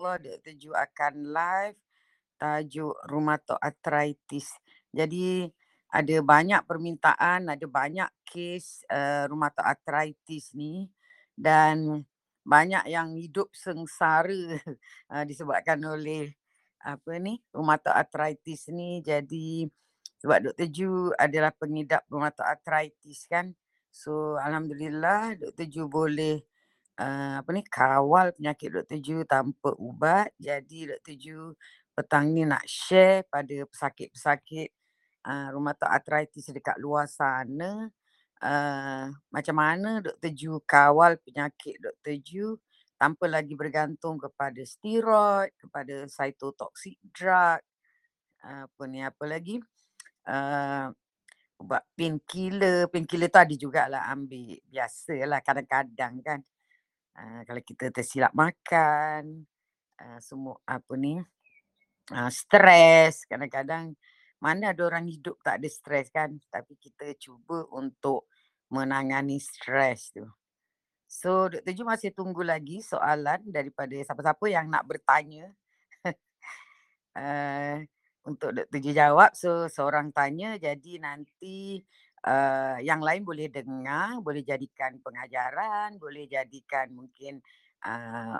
insyaAllah Dr. Ju akan live tajuk rheumatoid arthritis. Jadi ada banyak permintaan, ada banyak kes uh, rheumatoid arthritis ni dan banyak yang hidup sengsara uh, disebabkan oleh apa ni rheumatoid arthritis ni. Jadi sebab Dr. Ju adalah pengidap rheumatoid arthritis kan. So alhamdulillah Dr. Ju boleh uh, apa ni kawal penyakit Dr. Ju tanpa ubat. Jadi Dr. Ju petang ni nak share pada pesakit-pesakit uh, rheumatoid arthritis dekat luar sana uh, macam mana Dr. Ju kawal penyakit Dr. Ju tanpa lagi bergantung kepada steroid, kepada cytotoxic drug, apa ni apa lagi uh, ubat painkiller, painkiller tu ada jugalah ambil biasalah kadang-kadang kan uh, kalau kita tersilap makan uh, semua apa ni uh, stres kadang-kadang mana ada orang hidup tak ada stres kan tapi kita cuba untuk menangani stres tu. So Dr. Ju masih tunggu lagi soalan daripada siapa-siapa yang nak bertanya. uh, untuk Dr. Ju jawab. So seorang tanya jadi nanti uh, yang lain boleh dengar, boleh jadikan pengajaran, boleh jadikan mungkin uh,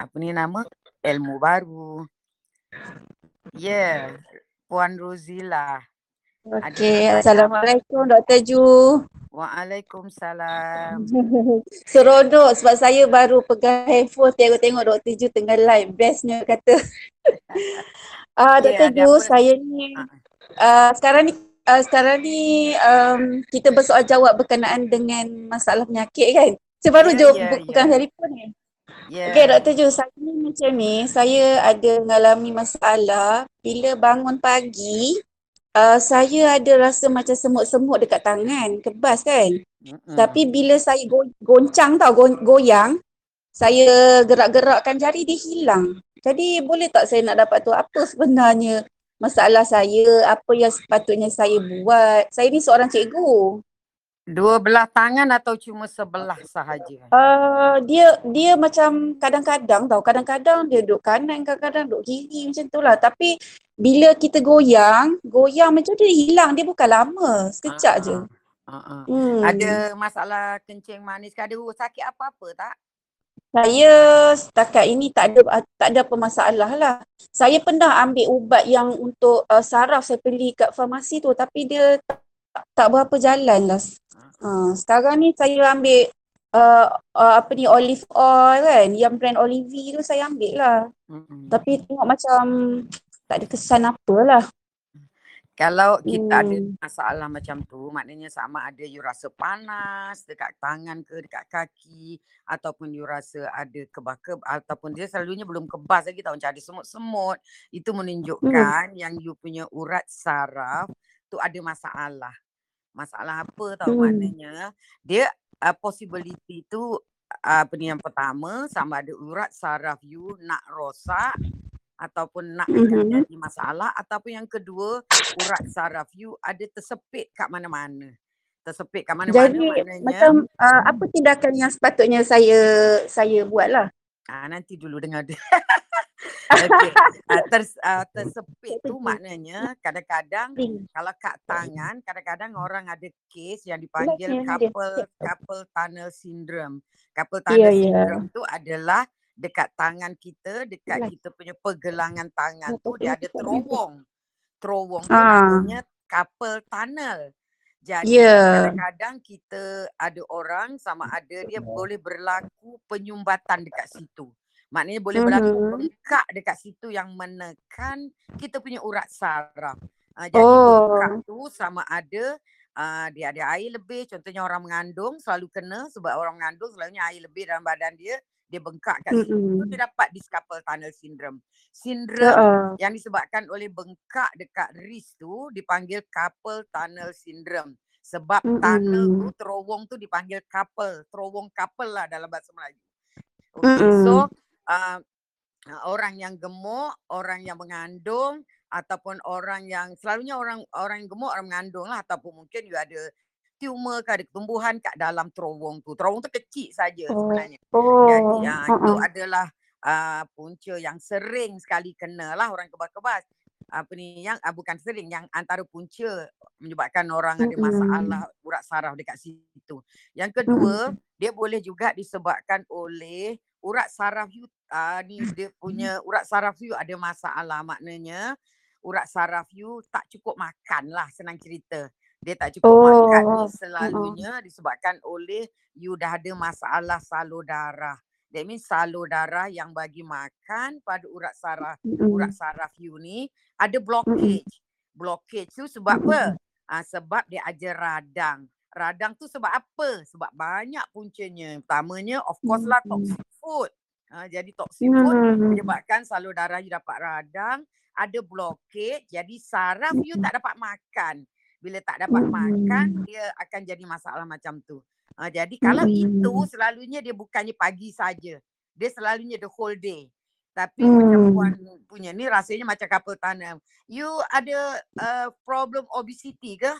apa ni nama ilmu baru. Yeah, Puan Rozila. Okey, Assalamualaikum Dr. Ju. Waalaikumsalam. Seronok sebab saya baru pegang handphone tengok-tengok Dr. Ju tengah live. Bestnya kata. Ah uh, Dr. Yeah, Ju, saya ni uh, sekarang ni uh, sekarang ni um, kita bersoal jawab berkenaan dengan masalah penyakit kan. Saya baru yeah, je yeah, pegang yeah. telefon ni. Yeah. Okay Dr. Ju, saya ni macam ni, saya ada mengalami masalah bila bangun pagi, uh, saya ada rasa macam semut-semut dekat tangan, kebas kan. Mm-hmm. Tapi bila saya go- goncang tau, go- goyang, saya gerak-gerakkan jari dia hilang. Jadi boleh tak saya nak dapat tu apa sebenarnya masalah saya, apa yang sepatutnya saya buat. Saya ni seorang cikgu. Dua belah tangan atau cuma sebelah sahaja? Uh, dia dia macam kadang-kadang tau, kadang-kadang dia duduk kanan, kadang-kadang duduk kiri macam tu lah. Tapi bila kita goyang, goyang macam dia hilang, dia bukan lama, sekejap uh-huh. je. Uh-huh. Hmm. Ada masalah kencing manis ke ada sakit apa-apa tak? Saya setakat ini tak ada tak ada apa masalah lah. Saya pernah ambil ubat yang untuk uh, saraf saya beli kat farmasi tu tapi dia tak, tak berapa jalan lah. Uh, sekarang ni saya ambil uh, uh, apa ni olive oil kan yang brand Olive tu saya ambil lah. Mm-hmm. Tapi tengok macam tak ada kesan apa lah. Kalau kita hmm. ada masalah macam tu, maknanya sama ada you rasa panas dekat tangan ke dekat kaki ataupun you rasa ada kebak ataupun dia selalunya belum kebas lagi tahu macam ada semut-semut, itu menunjukkan hmm. yang you punya urat saraf tu ada masalah. Masalah apa tahu hmm. maknanya? Dia uh, possibility tu uh, apa ni yang pertama sama ada urat saraf you nak rosak ataupun nak mm-hmm. jadi masalah ataupun yang kedua urat saraf you ada tersepit kat mana-mana tersepit kat mana-mana jadi maknanya, macam uh, apa tindakan yang sepatutnya saya saya buatlah ah nanti dulu dengar dia Okay. Uh, ter, uh, tersepit tu maknanya kadang-kadang kalau kat tangan kadang-kadang orang ada kes yang dipanggil couple couple tunnel syndrome. Couple tunnel yeah, syndrome yeah. tu adalah dekat tangan kita, dekat kita punya pergelangan tangan tu dia ada terowong. Terowong tu ah. namanya couple tunnel. Jadi yeah. kadang-kadang kita ada orang sama ada dia boleh berlaku penyumbatan dekat situ. Maknanya boleh berlaku mm-hmm. bengkak dekat situ yang menekan kita punya urat saraf. Uh, jadi oh. bengkak tu sama ada uh, dia ada air lebih. Contohnya orang mengandung selalu kena sebab orang mengandung selalunya air lebih dalam badan dia dia bengkak kat situ mm-hmm. dia dapat discarpal tunnel syndrome. Sindrom uh-uh. yang disebabkan oleh bengkak dekat wrist tu dipanggil carpal tunnel syndrome. Sebab mm-hmm. tunnel tu terowong tu dipanggil carpal, terowong carpal lah dalam bahasa Melayu. Okay, mm-hmm. so uh, orang yang gemuk, orang yang mengandung ataupun orang yang selalunya orang orang yang gemuk orang mengandung lah ataupun mungkin juga ada tumor ke ada ketumbuhan kat dalam terowong tu. Terowong tu kecil saja oh. sebenarnya. Oh. Jadi ya, uh-uh. itu adalah uh, punca yang sering sekali kena lah orang kebas-kebas apa ni yang uh, bukan sering yang antara punca menyebabkan orang ada masalah urat saraf dekat situ. Yang kedua, dia boleh juga disebabkan oleh urat saraf you uh, ni dia punya urat saraf you ada masalah maknanya urat saraf you tak cukup makan lah senang cerita. Dia tak cukup oh. makan ni selalunya disebabkan oleh you dah ada masalah salur darah. That means salur darah yang bagi makan pada urat saraf mm. urat saraf you ni ada blockage. Mm. Blockage tu sebab apa? Ha, sebab dia ada radang. Radang tu sebab apa? Sebab banyak puncanya. Pertamanya of course lah toxic food. Ha, jadi toxic food menyebabkan salur darah you dapat radang. Ada blockage. Jadi saraf you tak dapat makan. Bila tak dapat makan, dia akan jadi masalah macam tu. Uh, jadi kalau hmm. itu selalunya dia bukannya pagi saja. Dia selalunya the whole day. Tapi hmm. macam puan punya ni rasanya macam kapal tanam. You ada uh, problem obesity ke?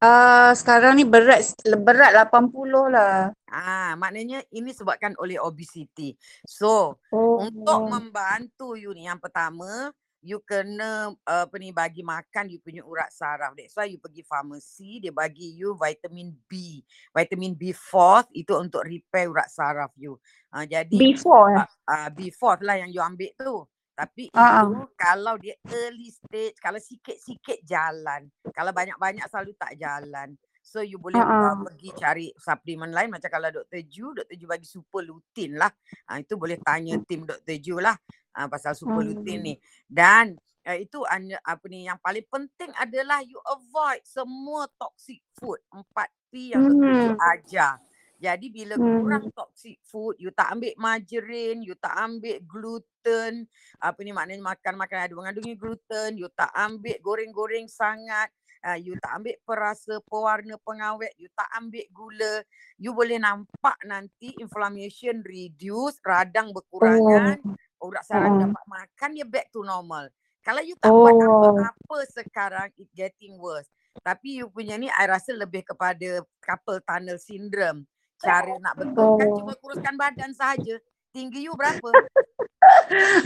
Uh, sekarang ni berat berat 80 lah. Ah, maknanya ini sebabkan oleh obesity. So, oh. untuk membantu you ni yang pertama, you kena uh, apa ni bagi makan you punya urat saraf. That's why you pergi farmasi dia bagi you vitamin B. Vitamin B4 itu untuk repair urat saraf you. Uh, jadi B4 uh, uh, B4 lah yang you ambil tu. Tapi itu kalau dia early stage, kalau sikit-sikit jalan. Kalau banyak-banyak selalu tak jalan. So you boleh uh-uh. pergi cari suplemen lain macam kalau Dr. Ju, Dr. Ju bagi super lutein lah. Ha, itu boleh tanya tim Dr. Ju lah ha, pasal super lutein ni. Dan uh, itu apa ni yang paling penting adalah you avoid semua toxic food. 4P yang Dr. Ju ajar. Jadi bila kurang toxic food, you tak ambil margarine, you tak ambil gluten, apa ni maknanya makan makan ada mengandungi gluten, you tak ambil goreng-goreng sangat, uh, you tak ambil perasa, pewarna, pengawet, you tak ambil gula, you boleh nampak nanti inflammation reduce, radang berkurangan, oh. Urat saraf oh. dapat makan, dia back to normal. Kalau you tak oh. buat apa-apa sekarang, it getting worse. Tapi you punya ni, I rasa lebih kepada couple tunnel syndrome. Cara nak betulkan, oh. cuma kuruskan badan sahaja. Tinggi you berapa?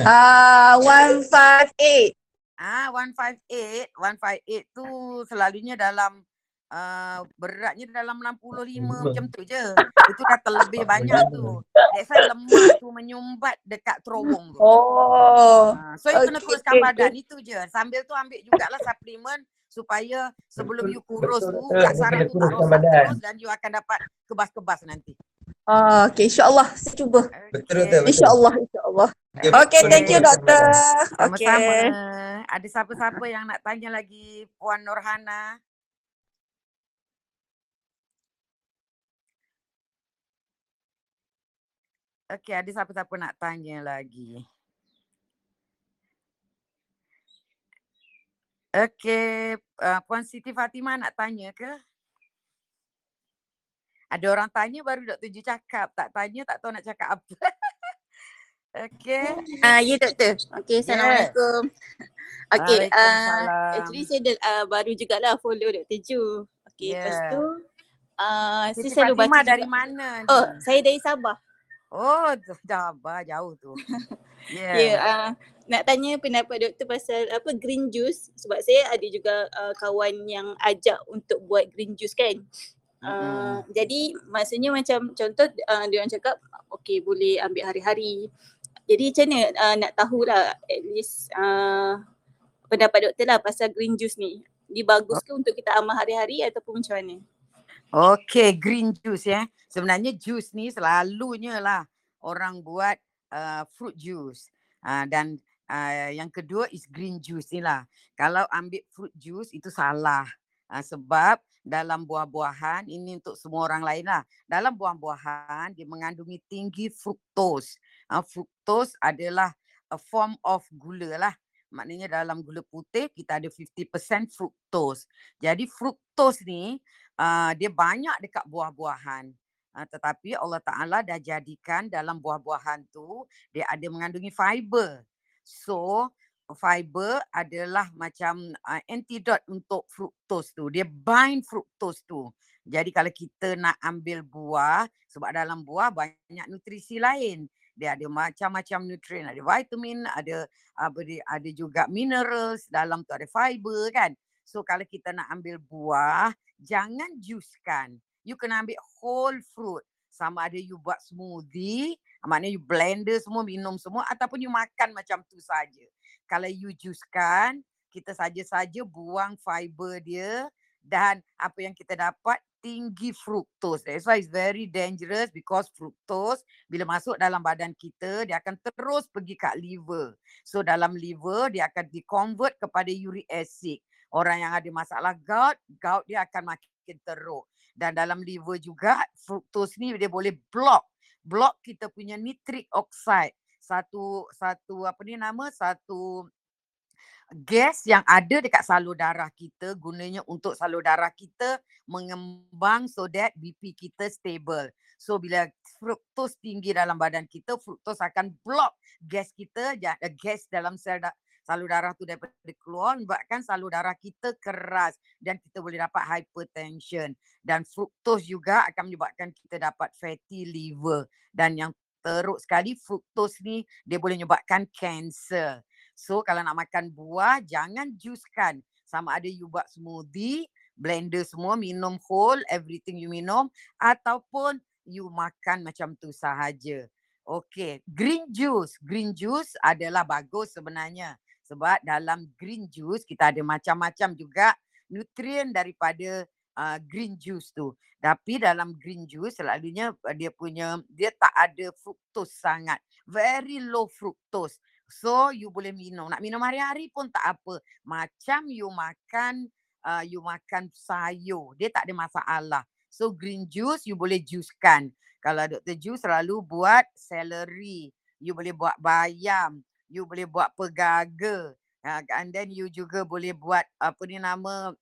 Ah, uh, 158. Ah, 158. 158 tu selalunya dalam uh, beratnya dalam 65 macam tu je. Itu dah terlebih banyak tu. That's why lemak tu menyumbat dekat terowong tu. Oh. Uh, so, you okay, kena kuruskan okay, badan. Okay. Itu je. Sambil tu ambil jugalah suplemen supaya sebelum you kurus tu, kat saraf tu tak rosak terus dan you akan dapat kebas-kebas nanti. Ah, okay, insyaAllah saya cuba. Betul, betul, betul. InsyaAllah, insyaAllah. Okay, thank you doktor. Sama-sama. Okay. Ada siapa-siapa yang nak tanya lagi Puan Nurhana? Okay, ada siapa-siapa nak tanya lagi? Okay, uh, Puan Siti Fatimah nak tanya ke? Ada orang tanya baru Dr. Ju cakap. Tak tanya tak tahu nak cakap apa. okay. Uh, ya doktor. Okay, Assalamualaikum. Yeah. Okay, uh, actually saya dah, uh, baru jugalah follow Dr. Ju. Okay, yeah. lepas tu uh, saya selalu baca dari mana ni? Oh, saya dari Sabah. Oh, Sabah jauh tu. Yeah. yeah uh, nak tanya pendapat doktor pasal apa green juice sebab saya ada juga uh, kawan yang ajak untuk buat green juice kan. Uh, jadi maksudnya macam contoh uh, dia orang cakap okey boleh ambil hari-hari. Jadi macam mana uh, nak tahulah at least uh, pendapat doktor lah pasal green juice ni. Dia bagus ke untuk kita amal hari-hari ataupun macam mana? Okay green juice ya. Sebenarnya juice ni selalunya lah orang buat uh, fruit juice. Uh, dan uh, yang kedua is green juice ni lah. Kalau ambil fruit juice itu salah. Uh, sebab dalam buah-buahan ini untuk semua orang lain lah. Dalam buah-buahan dia mengandungi tinggi fruktos. Uh, fruktos adalah a form of gula lah. Maknanya dalam gula putih kita ada 50% fruktos. Jadi fruktos ni uh, dia banyak dekat buah-buahan. Uh, tetapi Allah Ta'ala dah jadikan dalam buah-buahan tu dia ada mengandungi fiber. So fiber adalah macam uh, antidote untuk fruktos tu. Dia bind fruktos tu. Jadi kalau kita nak ambil buah, sebab dalam buah banyak nutrisi lain. dia ada macam-macam nutrien, ada vitamin, ada ada juga minerals, dalam tu ada fiber kan. So kalau kita nak ambil buah, jangan juskan. You kena ambil whole fruit. Sama ada you buat smoothie, maknanya you blender semua, minum semua ataupun you makan macam tu saja. Kalau you juskan, kita saja-saja buang fiber dia dan apa yang kita dapat tinggi fructose. That's why it's very dangerous because fructose bila masuk dalam badan kita dia akan terus pergi kat liver. So dalam liver dia akan di-convert kepada uric acid. Orang yang ada masalah gout, gout dia akan makin teruk. Dan dalam liver juga fructose ni dia boleh block block kita punya nitric oxide. Satu satu apa ni nama? Satu gas yang ada dekat salur darah kita gunanya untuk salur darah kita mengembang so that BP kita stable. So bila fructose tinggi dalam badan kita, fructose akan block gas kita, gas dalam sel salur darah tu daripada keluar menyebabkan salur darah kita keras dan kita boleh dapat hypertension. Dan fructose juga akan menyebabkan kita dapat fatty liver. Dan yang teruk sekali fructose ni dia boleh menyebabkan cancer. So kalau nak makan buah jangan juskan. Sama ada you buat smoothie, blender semua, minum whole, everything you minum ataupun you makan macam tu sahaja. Okay, green juice. Green juice adalah bagus sebenarnya. Sebab dalam green juice kita ada macam-macam juga nutrien daripada uh, green juice tu. Tapi dalam green juice selalunya dia punya, dia tak ada fructose sangat. Very low fructose. So you boleh minum. Nak minum hari-hari pun tak apa. Macam you makan uh, you makan sayur. Dia tak ada masalah. So green juice you boleh juicekan. Kalau Dr. Juice selalu buat celery. You boleh buat bayam. You boleh buat pegaga. Uh, and then you juga boleh buat apa ni nama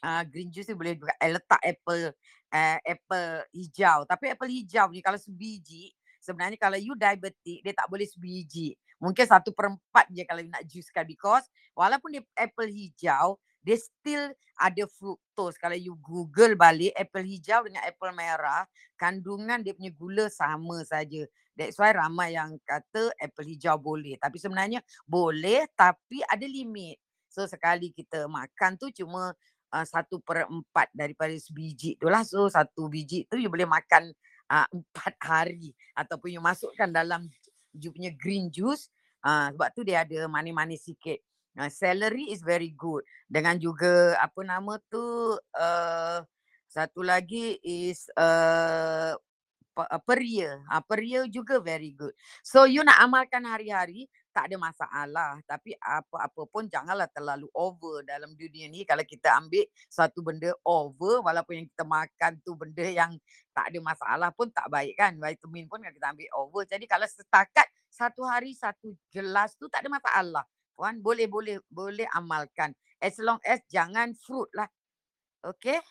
uh, green juice you boleh juga eh, letak apple uh, apple hijau. Tapi apple hijau ni kalau sebiji sebenarnya kalau you diabetic dia tak boleh sebiji. Mungkin satu perempat je kalau nak juicekan because walaupun dia apple hijau, dia still ada fructose. Kalau you google balik apple hijau dengan apple merah, kandungan dia punya gula sama saja. That's why ramai yang kata apple hijau boleh. Tapi sebenarnya boleh tapi ada limit. So sekali kita makan tu cuma uh, satu per empat daripada sebiji tu lah. So satu biji tu you boleh makan uh, empat hari. Ataupun you masukkan dalam you punya green juice uh, sebab tu dia ada manis-manis sikit. Uh, celery is very good. Dengan juga apa nama tu uh, satu lagi is uh, peria. Uh, peria juga very good. So you nak amalkan hari-hari tak ada masalah. Tapi apa-apa pun janganlah terlalu over dalam dunia ni. Kalau kita ambil satu benda over walaupun yang kita makan tu benda yang tak ada masalah pun tak baik kan. Vitamin pun kalau kita ambil over. Jadi kalau setakat satu hari satu gelas tu tak ada masalah. Puan boleh boleh boleh amalkan. As long as jangan fruit lah. Okay?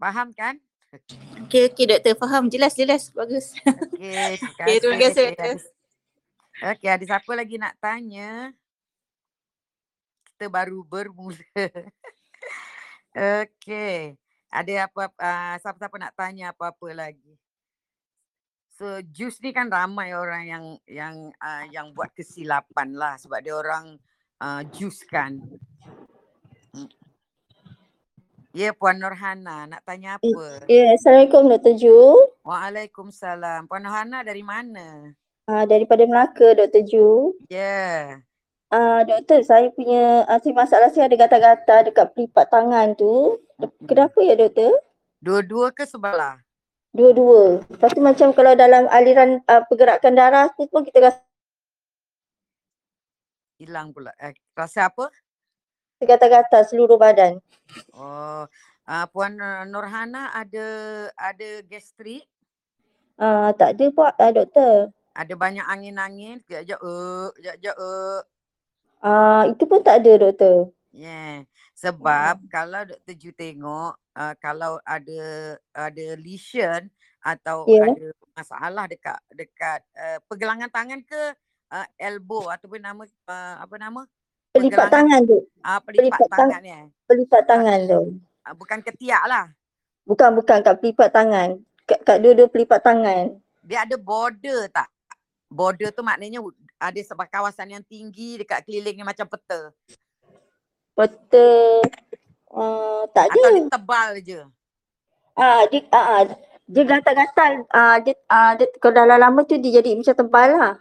Faham kan? Okay, okay doktor. Faham. Jelas, jelas. Bagus. Okay, terima kasih. Okay, terima kasih. Okay, ada siapa lagi nak tanya? Kita baru bermula. okay. Ada apa, uh, siapa-siapa nak tanya apa-apa lagi? So jus ni kan ramai orang yang yang uh, yang buat kesilapan lah sebab dia orang uh, jus kan. Ya Puan Nurhana nak tanya eh, apa? Ya, Assalamualaikum Dr. Ju. Waalaikumsalam. Puan Nurhana dari mana? Uh, daripada Melaka Dr. Ju. Ya. Yeah. Uh, doktor, saya punya uh, masalah saya ada gatal-gatal dekat pelipat tangan tu. Kenapa ya doktor? Dua-dua ke sebelah? Dua-dua. Lepas tu macam kalau dalam aliran uh, pergerakan darah tu pun kita rasa hilang pula. Eh, rasa apa? Gatal-gatal seluruh badan. Oh, uh, Puan Nurhana ada ada gastrik? Uh, tak ada Pak, uh, doktor. Ada banyak angin-angin, sekejap-sekejap, uh, sekejap-sekejap, uh. Uh, itu pun tak ada doktor. Yeah. Sebab hmm. kalau Dr. Ju tengok uh, kalau ada ada lesion atau yeah. ada masalah dekat dekat uh, pergelangan tangan ke uh, elbow ataupun nama uh, apa nama? Pelipat tangan tu. Ah uh, pelipat, pelipat tangan ni. Eh. Pelipat tangan tu. Uh, bukan ketiak lah. Bukan bukan kat pelipat tangan. Kat, kat dua-dua pelipat tangan. Dia ada border tak? Border tu maknanya ada sebab kawasan yang tinggi dekat keliling ni macam peta. Peta uh, tak ada. Atau dia tebal je. Ah, dia, ah, ah, dia gatal-gatal. Ah, dia, ah, dia, kalau dah lama tu dia jadi macam tebal lah.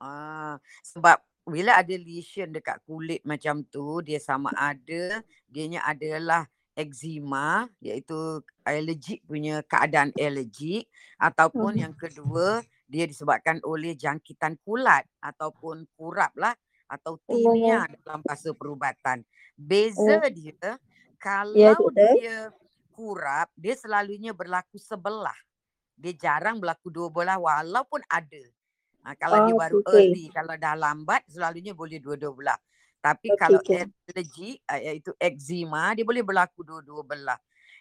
Ah, sebab bila ada lesion dekat kulit macam tu, dia sama ada dianya adalah eczema iaitu alergik punya keadaan alergik ataupun hmm. yang kedua dia disebabkan oleh jangkitan kulat ataupun kurap lah atau tinea oh. dalam bahasa perubatan. Beza oh. dia ya, kalau ya, dia kurap dia selalunya berlaku sebelah. Dia jarang berlaku dua belah walaupun ada. Ha, kalau oh, dia baru okay. early, kalau dah lambat selalunya boleh dua-dua belah. Tapi okay, kalau okay. alergi uh, iaitu eczema dia boleh berlaku dua-dua belah.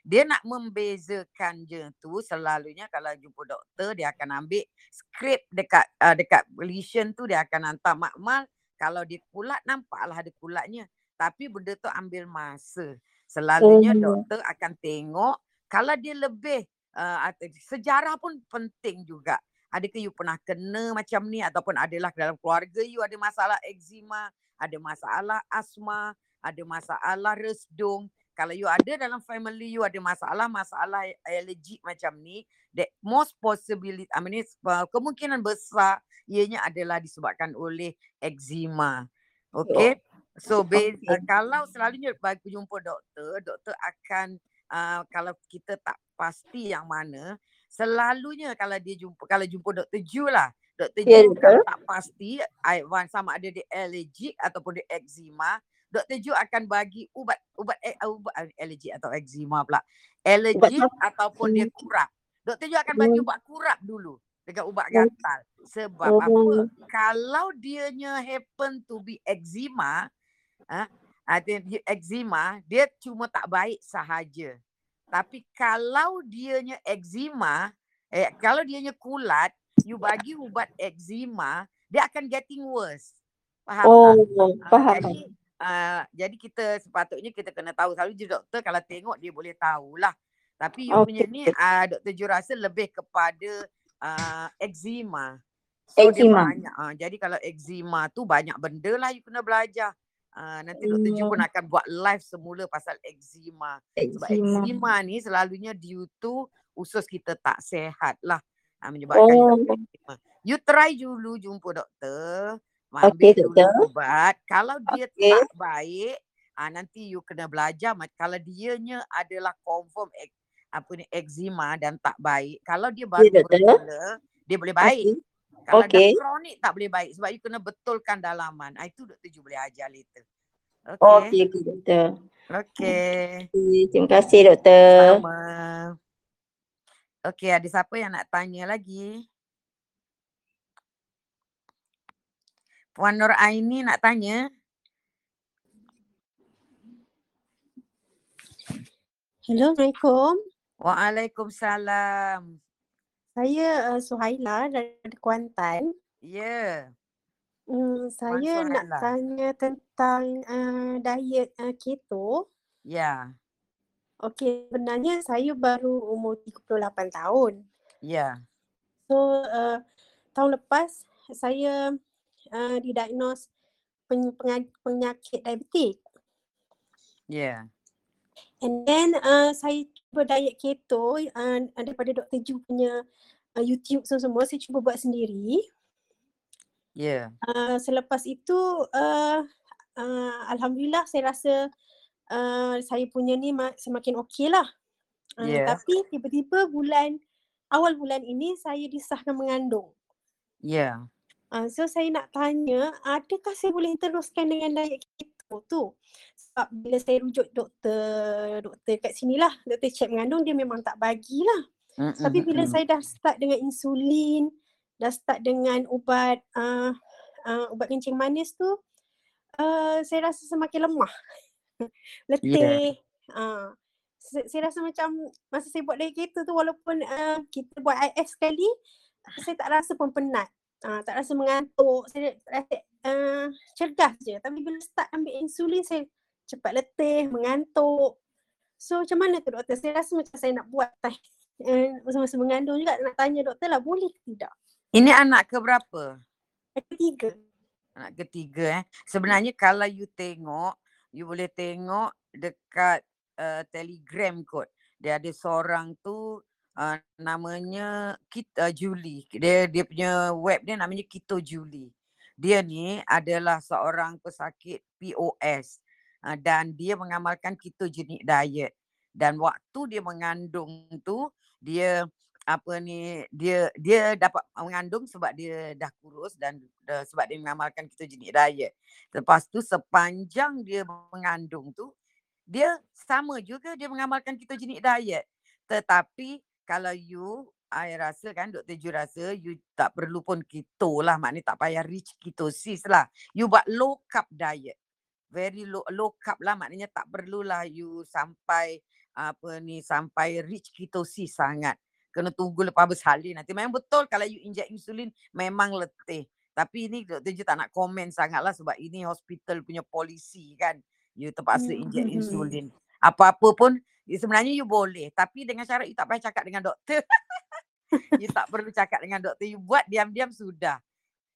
Dia nak membezakan je tu selalunya kalau jumpa doktor dia akan ambil skrip dekat uh, dekat lesion tu dia akan hantar makmal kalau dia kulat nampaklah ada kulatnya. Tapi benda tu ambil masa. Selalunya oh. doktor akan tengok kalau dia lebih uh, sejarah pun penting juga. Adakah you pernah kena macam ni ataupun adalah dalam keluarga you ada masalah eczema ada masalah asma, ada masalah resdung. Kalau you ada dalam family you ada masalah, masalah allergic macam ni, the most possibility, I mean, uh, kemungkinan besar ianya adalah disebabkan oleh eczema. Okay. So, okay. Uh, kalau selalunya bagi jumpa doktor, doktor akan, uh, kalau kita tak pasti yang mana, selalunya kalau dia jumpa, kalau jumpa doktor Ju lah, Doktor yeah, Ju kalau tak pasti Ivan sama ada dia allergic ataupun dia eczema, Doktor Ju akan bagi ubat ubat eh, ubat eh, allergic atau eczema pula. Allergic ataupun dia kurap. Doktor Ju akan bagi hmm. ubat kurap dulu dengan ubat hmm. gatal. Sebab oh. apa? Kalau dianya happen to be eczema, ah, ada eczema, dia cuma tak baik sahaja. Tapi kalau dianya eczema, eh kalau dianya kulat, you bagi ubat eczema, dia akan getting worse. Faham oh, tak? faham. Uh, jadi, uh, jadi kita sepatutnya kita kena tahu. Selalu je doktor kalau tengok dia boleh tahulah. Tapi you okay. punya ni uh, doktor Ju rasa lebih kepada uh, eczema. So eczema. banyak. Uh, jadi kalau eczema tu banyak benda lah you kena belajar. Uh, nanti doktor Ju pun akan buat live semula pasal eczema. Sebab eczema ni selalunya due to usus kita tak sehat lah ha, menyebabkan oh. you try dulu jumpa doktor ambil okay, dulu doktor. ubat kalau dia okay. tak baik ha, nanti you kena belajar kalau dianya adalah confirm ek, apa ni eczema dan tak baik kalau dia baru yeah, bermula dia boleh baik okay. Kalau okay. dah kronik tak boleh baik sebab you kena betulkan dalaman ha, itu doktor juga boleh ajar later Okay. okay, doktor. Okay. Terima kasih, doktor. Sama. Okey, ada siapa yang nak tanya lagi? Puan Nur Aini nak tanya? Hello, Assalamualaikum. Waalaikumsalam. Saya uh, Suhaila dari Kuantan. Ya. Yeah. Hmm, saya nak tanya tentang uh, diet uh, keto. Ya. Yeah. Okey, sebenarnya saya baru umur 38 tahun. Ya. Yeah. So, uh, tahun lepas saya uh, didiagnose peny- penyakit diabetik. Ya. Yeah. And then uh, saya cuba diet keto uh, daripada Dr. Ju punya uh, YouTube semua, saya cuba buat sendiri. Ya. Yeah. Uh, selepas itu, uh, uh, Alhamdulillah saya rasa uh, saya punya ni semakin okey lah. Uh, yeah. Tapi tiba-tiba bulan, awal bulan ini saya disahkan mengandung. Ya. Yeah. Uh, so saya nak tanya, adakah saya boleh teruskan dengan diet keto tu? Sebab bila saya rujuk doktor, doktor kat sini lah, doktor cek mengandung dia memang tak bagilah. Mm-hmm. Tapi bila saya dah start dengan insulin, dah start dengan ubat uh, uh, ubat kencing manis tu, uh, saya rasa semakin lemah. letih. Yeah. Uh, saya, saya rasa macam masa saya buat dari kereta tu walaupun uh, kita buat IF sekali, saya tak rasa pun penat. Uh, tak rasa mengantuk, saya rasa uh, cergas je. Tapi bila start ambil insulin, saya cepat letih, mengantuk. So macam mana tu doktor? Saya rasa macam saya nak buat uh, masa-masa mengandung juga nak tanya doktor lah boleh ke tidak? Ini anak ke berapa? ketiga. Anak ketiga eh. Sebenarnya kalau you tengok, you boleh tengok dekat uh, Telegram kot. Dia ada seorang tu uh, namanya kita uh, Julie. Dia dia punya web dia namanya Kito Julie. Dia ni adalah seorang pesakit POS uh, dan dia mengamalkan ketogenik diet. Dan waktu dia mengandung tu dia apa ni dia dia dapat mengandung sebab dia dah kurus dan uh, sebab dia mengamalkan ketogenik diet. Lepas tu sepanjang dia mengandung tu dia sama juga dia mengamalkan ketogenik diet. Tetapi kalau you I rasa kan Dr. Ju rasa you tak perlu pun keto lah maknanya tak payah rich ketosis lah. You buat low carb diet. Very low, low carb lah maknanya tak perlulah you sampai apa ni sampai rich ketosis sangat kena tunggu lepas bersalin nanti. Memang betul kalau you inject insulin memang letih. Tapi ini doktor je tak nak komen sangat lah sebab ini hospital punya polisi kan. You terpaksa hmm, inject mm-hmm. insulin. Apa-apa pun sebenarnya you boleh. Tapi dengan syarat you tak payah cakap dengan doktor. you tak perlu cakap dengan doktor. You buat diam-diam sudah.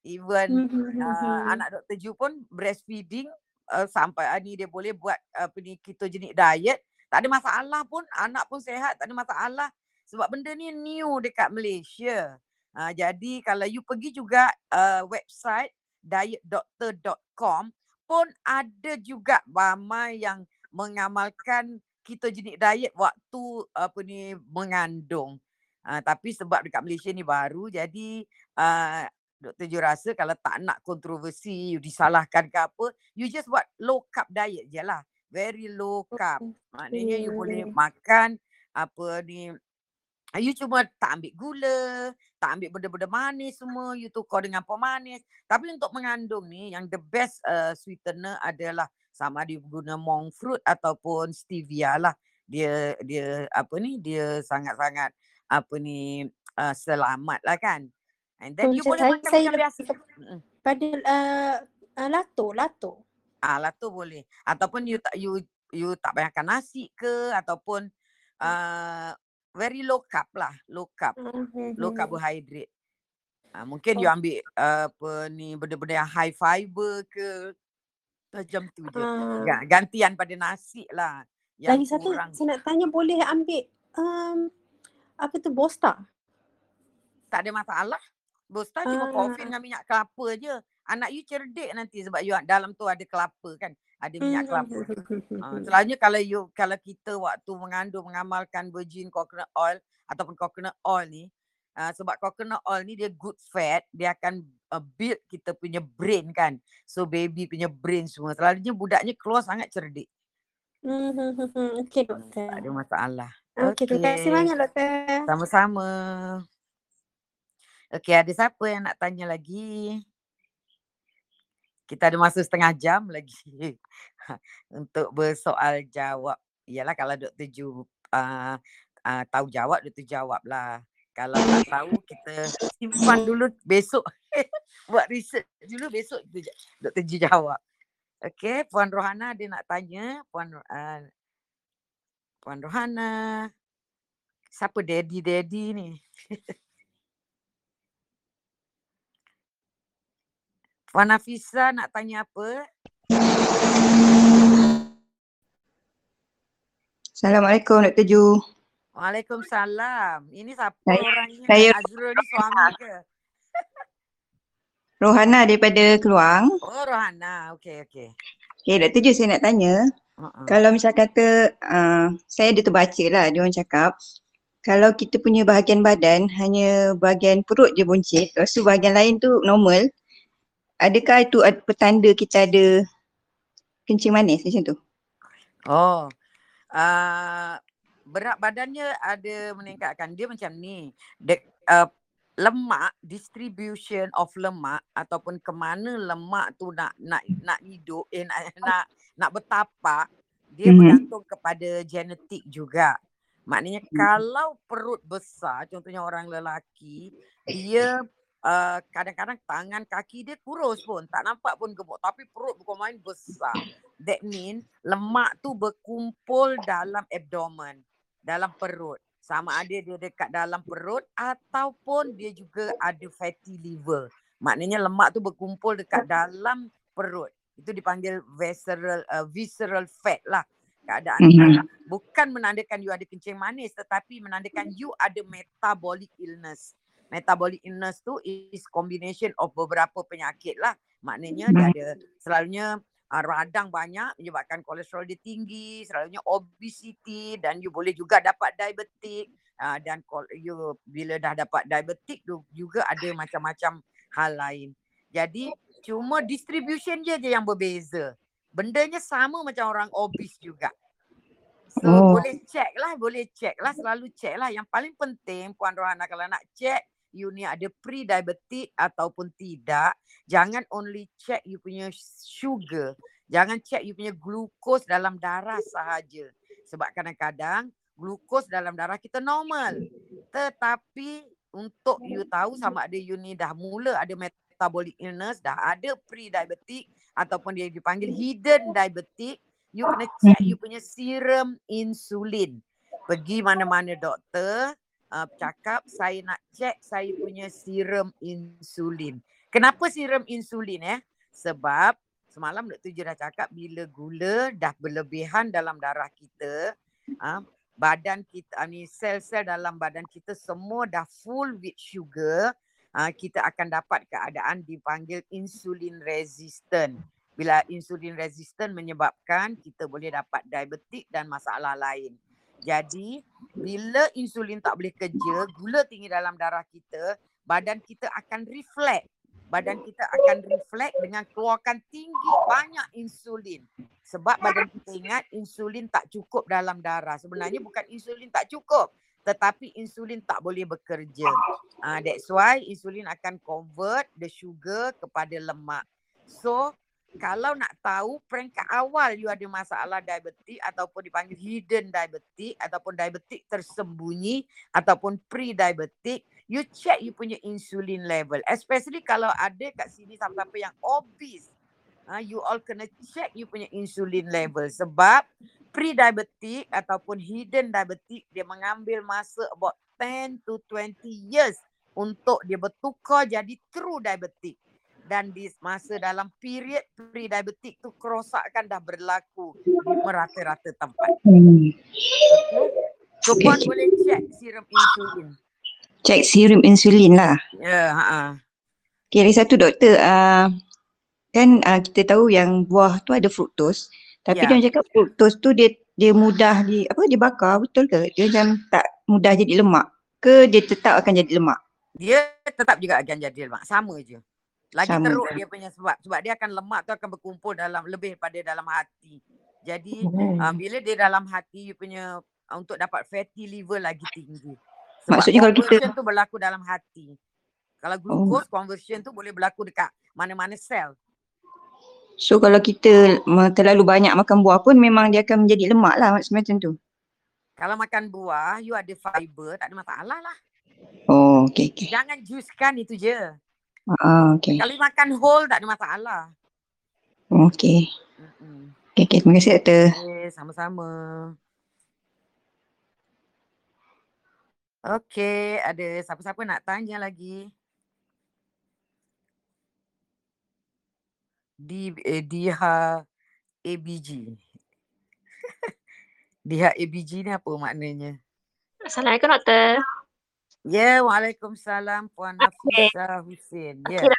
Even mm-hmm. uh, anak doktor Ju pun breastfeeding uh, sampai uh, ni dia boleh buat apa uh, ni ketogenic diet. Tak ada masalah pun. Anak pun sehat. Tak ada masalah. Sebab benda ni new dekat Malaysia. Uh, jadi kalau you pergi juga uh, website dietdoctor.com pun ada juga ramai yang mengamalkan ketogenik diet waktu apa ni mengandung. Uh, tapi sebab dekat Malaysia ni baru jadi uh, Dr. Ju rasa kalau tak nak kontroversi, you disalahkan ke apa, you just buat low carb diet je lah. Very low carb. Maknanya you boleh makan apa ni Ah, you cuma tak ambil gula, tak ambil benda-benda manis semua, you tukar dengan pemanis. Tapi untuk mengandung ni, yang the best uh, sweetener adalah sama dia guna monk fruit ataupun stevia lah. Dia dia apa ni, dia sangat-sangat apa ni uh, selamat lah kan. And then you boleh makan macam biasa. Pada uh, uh, lato, lato. Ah, lato boleh. Ataupun you tak you you tak banyakkan nasi ke ataupun uh, very low carb lah, low carb, mm-hmm. low carbohydrate. Uh, mungkin oh. you ambil uh, apa ni benda-benda yang high fiber ke macam tu je. Uh. Gantian pada nasi lah. Lagi satu saya nak tanya boleh ambil um, apa tu bosta? Tak ada masalah. Bosta uh. cuma kopi dengan minyak kelapa je. Anak you cerdik nanti sebab you dalam tu ada kelapa kan ada minyak kelapa. Uh, selalunya kalau you kalau kita waktu mengandung mengamalkan virgin coconut oil ataupun coconut oil ni uh, sebab coconut oil ni dia good fat, dia akan uh, build kita punya brain kan. So baby punya brain semua. Selalunya budaknya keluar sangat cerdik. Hmm, okey doktor. Tak ada masalah. Okey, okay. terima kasih banyak doktor. Sama-sama. Okey, ada siapa yang nak tanya lagi? kita ada masa setengah jam lagi untuk bersoal jawab. Yalah kalau Dr. Ju uh, uh, tahu jawab, Dr. jawab lah. Kalau tak tahu, kita simpan dulu besok. Buat research dulu, besok Dr. Ju jawab. Okay, Puan Rohana dia nak tanya. Puan uh, Puan Rohana. Siapa daddy-daddy ni? Puan Nafisa nak tanya apa? Assalamualaikum Dr. Ju. Waalaikumsalam. Ini siapa saya, orangnya? Saya Azrul ni suami ke? Rohana daripada Keluang. Oh Rohana. Okey okey. Okey Dr. Ju saya nak tanya. Kalau misal kata uh, saya ada terbaca lah dia orang cakap kalau kita punya bahagian badan hanya bahagian perut je buncit, lepas tu bahagian lain tu normal, adakah itu petanda kita ada kencing manis macam tu? Oh, uh, berat badannya ada meningkatkan. Dia macam ni, De, uh, lemak, distribution of lemak ataupun ke mana lemak tu nak nak nak hidup, eh, nak, nak, nak bertapak, dia mm-hmm. bergantung kepada genetik juga. Maknanya mm-hmm. kalau perut besar, contohnya orang lelaki, dia uh, kadang-kadang tangan kaki dia kurus pun tak nampak pun gemuk tapi perut bukan main besar that mean lemak tu berkumpul dalam abdomen dalam perut sama ada dia dekat dalam perut ataupun dia juga ada fatty liver Maknanya lemak tu berkumpul dekat dalam perut. Itu dipanggil visceral uh, visceral fat lah. Keadaan mm-hmm. bukan menandakan you ada kencing manis tetapi menandakan you ada metabolic illness. Metabolic illness tu is combination of beberapa penyakit lah. Maknanya dia ada selalunya uh, radang banyak menyebabkan kolesterol dia tinggi, selalunya obesity dan you boleh juga dapat diabetik uh, dan you bila dah dapat diabetik tu juga ada macam-macam hal lain. Jadi cuma distribution je je yang berbeza. Bendanya sama macam orang obes juga. So oh. boleh check lah, boleh check lah, selalu check lah. Yang paling penting Puan Rohana kalau nak check you ni ada pre-diabetic ataupun tidak, jangan only check you punya sugar. Jangan check you punya glucose dalam darah sahaja. Sebab kadang-kadang glucose dalam darah kita normal. Tetapi untuk you tahu sama ada you ni dah mula ada metabolic illness, dah ada pre-diabetic ataupun dia dipanggil hidden diabetic, you kena check you punya serum insulin. Pergi mana-mana doktor, uh, cakap saya nak check saya punya serum insulin. Kenapa serum insulin eh? Sebab semalam Dr. Je dah cakap bila gula dah berlebihan dalam darah kita, uh, badan kita, ni sel-sel dalam badan kita semua dah full with sugar, uh, kita akan dapat keadaan dipanggil insulin resistant. Bila insulin resistant menyebabkan kita boleh dapat diabetik dan masalah lain. Jadi bila insulin tak boleh kerja, gula tinggi dalam darah kita, badan kita akan reflect. Badan kita akan reflect dengan keluarkan tinggi banyak insulin. Sebab badan kita ingat insulin tak cukup dalam darah. Sebenarnya bukan insulin tak cukup. Tetapi insulin tak boleh bekerja. Uh, that's why insulin akan convert the sugar kepada lemak. So kalau nak tahu peringkat awal you ada masalah diabetik ataupun dipanggil hidden diabetik ataupun diabetik tersembunyi ataupun pre-diabetik, you check you punya insulin level. Especially kalau ada kat sini siapa-siapa yang obese. Ha, you all kena check you punya insulin level sebab pre-diabetik ataupun hidden diabetik dia mengambil masa about 10 to 20 years untuk dia bertukar jadi true diabetik dan di masa dalam period pre-diabetik tu kerosakan dah berlaku di merata-rata tempat. Hmm. So okay. puan boleh check serum insulin. Check serum insulin lah. Ya, yeah, ha. Okay, ada satu doktor. Uh, kan uh, kita tahu yang buah tu ada fruktos. Tapi yeah. dia cakap fruktos tu dia dia mudah di apa dibakar betul ke? Dia macam tak mudah jadi lemak ke dia tetap akan jadi lemak? Dia tetap juga akan jadi lemak. Sama je. Lagi Sama. teruk dia punya sebab. Sebab dia akan lemak tu akan berkumpul dalam lebih pada dalam hati. Jadi hmm. uh, bila dia dalam hati you punya uh, untuk dapat fatty liver lagi tinggi. Sebab Maksudnya kalau kita conversion tu berlaku dalam hati. Kalau glucose oh. conversion tu boleh berlaku dekat mana-mana sel. So kalau kita terlalu banyak makan buah pun memang dia akan menjadi lemak lah macam tu. Kalau makan buah, you ada fiber, tak ada masalah lah. Oh, okay, okay. Jangan juskan itu je. Ah, okay. Kalau makan whole tak ada masalah. Okay. Mm-mm. Okay, okay. Terima kasih, Doktor. Okay, sama-sama. Okay, ada siapa-siapa nak tanya lagi? Di eh, Diha ABG. Diha ABG ni apa maknanya? Assalamualaikum, Doktor. Ya, Waalaikumsalam Puan Nafisa Hussein. Ya. Okay,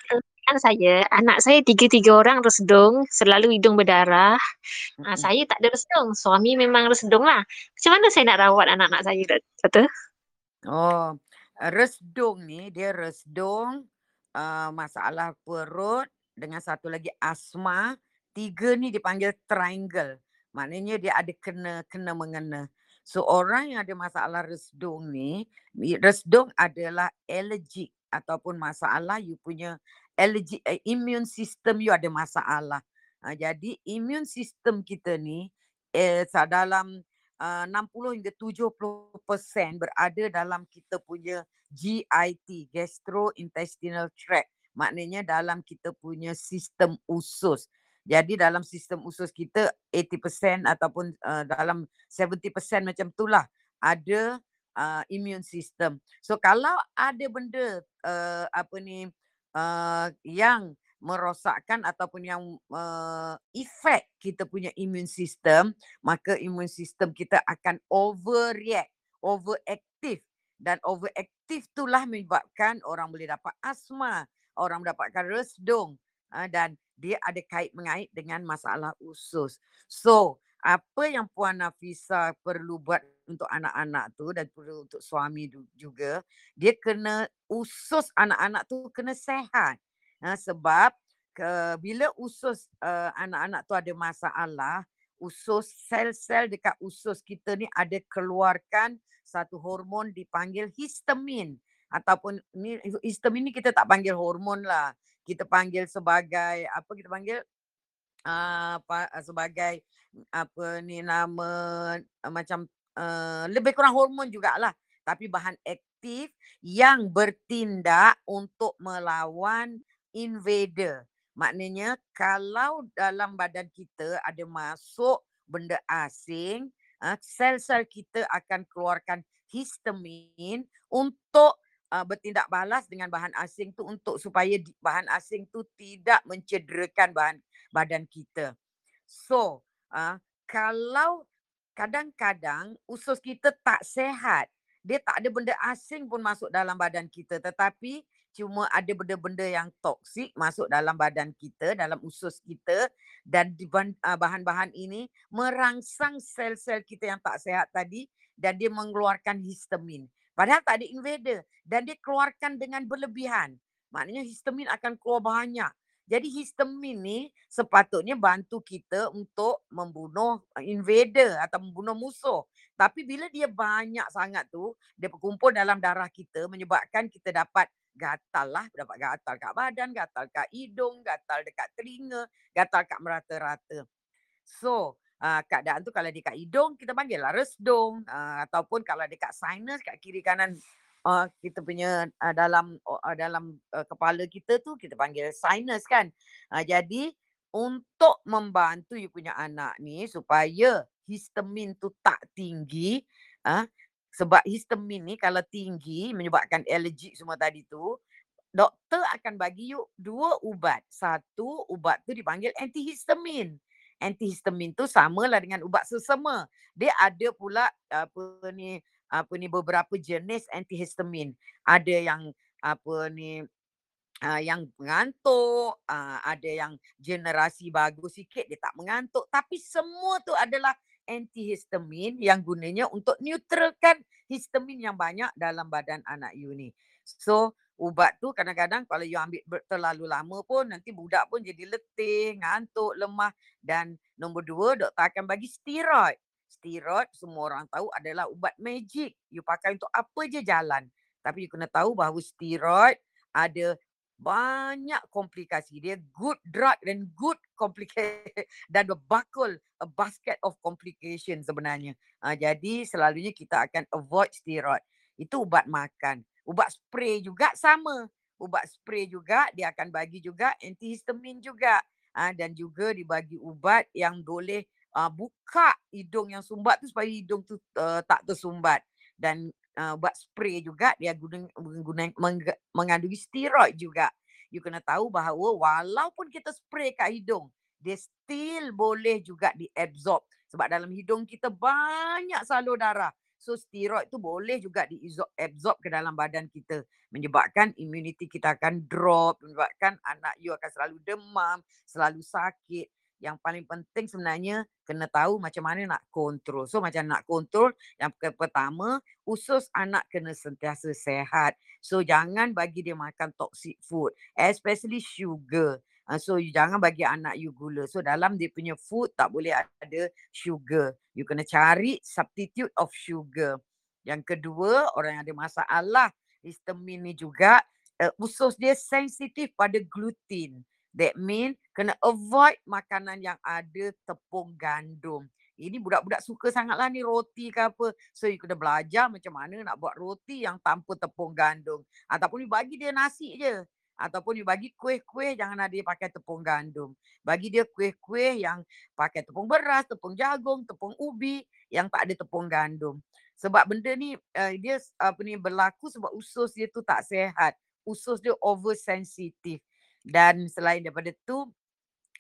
kan saya, anak saya tiga-tiga orang resdung, selalu hidung berdarah. Mm-hmm. Ha, saya tak ada resdung, suami memang resdung lah. Macam mana saya nak rawat anak-anak saya, Doktor? Oh, resdung ni, dia resdung, uh, masalah perut dengan satu lagi asma. Tiga ni dipanggil triangle. Maknanya dia ada kena-kena-mengena. So orang yang ada masalah resdung ni, resdung adalah allergic ataupun masalah you punya allergic uh, immune system you ada masalah. Uh, jadi immune system kita ni eh, dalam uh, 60 hingga 70% berada dalam kita punya GIT, gastrointestinal tract. Maknanya dalam kita punya sistem usus. Jadi dalam sistem usus kita 80% ataupun uh, dalam 70% macam itulah ada uh, immune system. So kalau ada benda uh, apa ni uh, yang merosakkan ataupun yang uh, efek kita punya imun sistem, maka imun sistem kita akan overreact, overactive dan overactive itulah menyebabkan orang boleh dapat asma, orang mendapatkan resdung uh, dan dia ada kait mengait dengan masalah usus. So, apa yang Puan Nafisa perlu buat untuk anak-anak tu dan perlu untuk suami juga, dia kena usus anak-anak tu kena sehat. Ha, sebab ke, bila usus uh, anak-anak tu ada masalah, usus sel-sel dekat usus kita ni ada keluarkan satu hormon dipanggil histamin ataupun ni histamin ni kita tak panggil hormon lah. Kita panggil sebagai apa kita panggil uh, apa sebagai apa ni nama uh, macam uh, lebih kurang hormon jugalah tapi bahan aktif yang bertindak untuk melawan invader. Maknanya kalau dalam badan kita ada masuk benda asing, uh, sel-sel kita akan keluarkan histamin untuk uh, bertindak balas dengan bahan asing tu untuk supaya di, bahan asing tu tidak mencederakan bahan badan kita. So, uh, kalau kadang-kadang usus kita tak sehat, dia tak ada benda asing pun masuk dalam badan kita tetapi cuma ada benda-benda yang toksik masuk dalam badan kita, dalam usus kita dan ah, bahan-bahan ini merangsang sel-sel kita yang tak sehat tadi dan dia mengeluarkan histamin. Padahal tak ada invader dan dia keluarkan dengan berlebihan. Maknanya histamin akan keluar banyak. Jadi histamin ni sepatutnya bantu kita untuk membunuh eh, invader atau membunuh musuh. Tapi bila dia banyak sangat tu, dia berkumpul dalam darah kita menyebabkan kita dapat gatal lah, dapat gatal kat badan, gatal kat hidung, gatal dekat telinga, gatal kat merata-rata. So, uh, keadaan tu kalau dekat hidung kita panggil lah resdung uh, ataupun kalau dekat sinus kat kiri kanan uh, kita punya uh, dalam uh, dalam uh, kepala kita tu kita panggil sinus kan. Uh, jadi untuk membantu you punya anak ni supaya histamin tu tak tinggi, uh, sebab histamin ni kalau tinggi menyebabkan alergi semua tadi tu, doktor akan bagi you dua ubat. Satu ubat tu dipanggil antihistamin. Antihistamin tu samalah dengan ubat sesama. Dia ada pula apa ni apa ni beberapa jenis antihistamin. Ada yang apa ni uh, yang mengantuk, uh, ada yang generasi bagus sikit dia tak mengantuk tapi semua tu adalah antihistamin yang gunanya untuk neutralkan histamin yang banyak dalam badan anak you ni. So ubat tu kadang-kadang kalau you ambil terlalu lama pun nanti budak pun jadi letih, ngantuk, lemah dan nombor dua doktor akan bagi steroid. Steroid semua orang tahu adalah ubat magic. You pakai untuk apa je jalan. Tapi you kena tahu bahawa steroid ada banyak komplikasi. Dia good drug dan good complication dan berbakul a basket of complication sebenarnya. Uh, jadi selalunya kita akan avoid steroid. Itu ubat makan. Ubat spray juga sama. Ubat spray juga dia akan bagi juga antihistamin juga. Uh, dan juga dibagi ubat yang boleh uh, buka hidung yang sumbat tu supaya hidung tu uh, tak tersumbat. Dan uh, buat spray juga dia guna, guna mengandungi steroid juga. You kena tahu bahawa walaupun kita spray kat hidung, dia still boleh juga diabsorb sebab dalam hidung kita banyak salur darah. So steroid tu boleh juga diabsorb ke dalam badan kita menyebabkan immunity kita akan drop, menyebabkan anak you akan selalu demam, selalu sakit yang paling penting sebenarnya kena tahu macam mana nak kontrol. So macam nak kontrol yang pertama usus anak kena sentiasa sehat. So jangan bagi dia makan toxic food especially sugar. Uh, so you jangan bagi anak you gula. So dalam dia punya food tak boleh ada sugar. You kena cari substitute of sugar. Yang kedua orang yang ada masalah histamin ni juga uh, usus dia sensitif pada gluten. That mean kena avoid makanan yang ada tepung gandum. Ini budak-budak suka sangatlah ni roti ke apa. So you kena belajar macam mana nak buat roti yang tanpa tepung gandum. Ataupun you bagi dia nasi je. Ataupun you bagi kuih-kuih jangan ada dia pakai tepung gandum. Bagi dia kuih-kuih yang pakai tepung beras, tepung jagung, tepung ubi yang tak ada tepung gandum. Sebab benda ni uh, dia apa ni berlaku sebab usus dia tu tak sehat. usus dia oversensitif. Dan selain daripada tu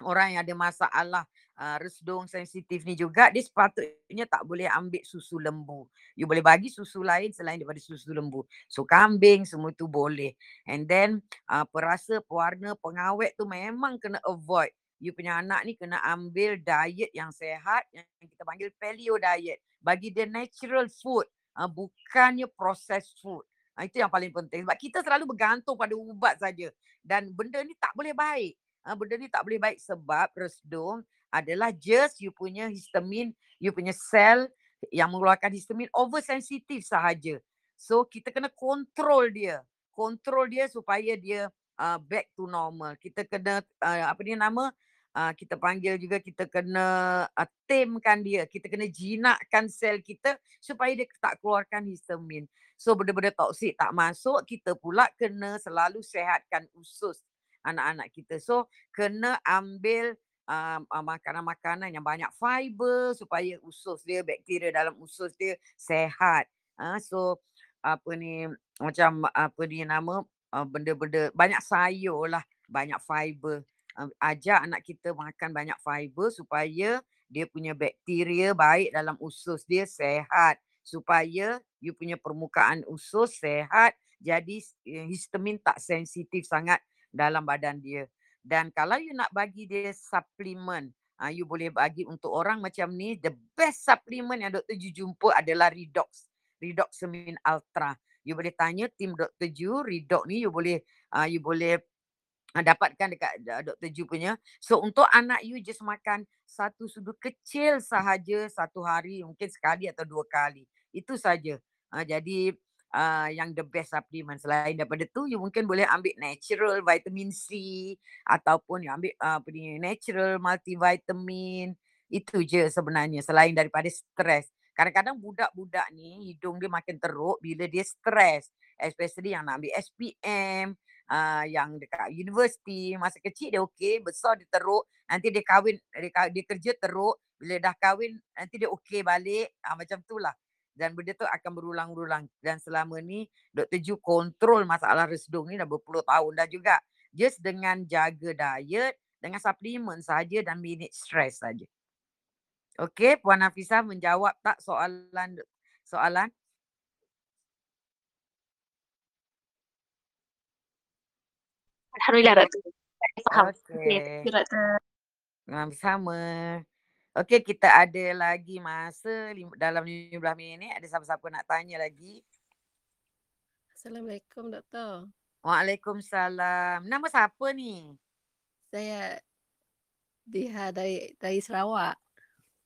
orang yang ada masalah uh, resdung sensitif ni juga dia sepatutnya tak boleh ambil susu lembu. You boleh bagi susu lain selain daripada susu lembu. So kambing semua tu boleh. And then uh, perasa, pewarna, pengawet tu memang kena avoid. You punya anak ni kena ambil diet yang sehat yang kita panggil paleo diet. Bagi dia natural food. Uh, bukannya processed food. Uh, itu yang paling penting. Sebab kita selalu bergantung pada ubat saja. Dan benda ni tak boleh baik. Uh, benda ni tak boleh baik sebab resdung adalah just you punya histamin, you punya sel yang mengeluarkan histamin oversensitif sahaja. So kita kena kontrol dia. Kontrol dia supaya dia uh, back to normal. Kita kena uh, apa ni nama? Uh, kita panggil juga kita kena uh, tamekan dia. Kita kena jinakkan sel kita supaya dia tak keluarkan histamin. So benda-benda toksik tak masuk, kita pula kena selalu sehatkan usus anak-anak kita. So kena ambil uh, makanan-makanan yang banyak fiber supaya usus dia, bakteria dalam usus dia sehat. Uh, so apa ni macam apa ni nama uh, benda-benda banyak sayur lah, banyak fiber. Uh, ajak anak kita makan banyak fiber supaya dia punya bakteria baik dalam usus dia sehat supaya you punya permukaan usus sehat jadi eh, histamin tak sensitif sangat dalam badan dia. Dan kalau you nak bagi dia suplemen, uh, you boleh bagi untuk orang macam ni, the best supplement yang Dr. Ju jumpa adalah Redox. Redoxamine Ultra. You boleh tanya tim Dr. Ju, Redox ni you boleh uh, you boleh uh, dapatkan dekat Dr. Ju punya. So untuk anak you just makan satu sudut kecil sahaja satu hari, mungkin sekali atau dua kali. Itu saja. Uh, jadi uh, yang the best supplement selain daripada tu you mungkin boleh ambil natural vitamin C ataupun you ambil uh, apa ni natural multivitamin. Itu je sebenarnya selain daripada stres. Kadang-kadang budak-budak ni hidung dia makin teruk bila dia stres. Especially yang nak ambil SPM uh, yang dekat universiti masa kecil dia okey besar dia teruk nanti dia kahwin dia, dia kerja teruk bila dah kahwin nanti dia okey balik. Uh, macam tu lah dan benda tu akan berulang-ulang dan selama ni Dr. Ju kontrol masalah resdung ni dah berpuluh tahun dah juga just dengan jaga diet dengan suplemen saja dan manage stress saja. Okey, Puan Hafizah menjawab tak soalan soalan? Alhamdulillah Ratu. Faham. Okey. Okay. Sama. Okey, kita ada lagi masa dalam 15 minit. Ada siapa-siapa nak tanya lagi? Assalamualaikum, Doktor. Waalaikumsalam. Nama siapa ni? Saya Diha dari dari Sarawak.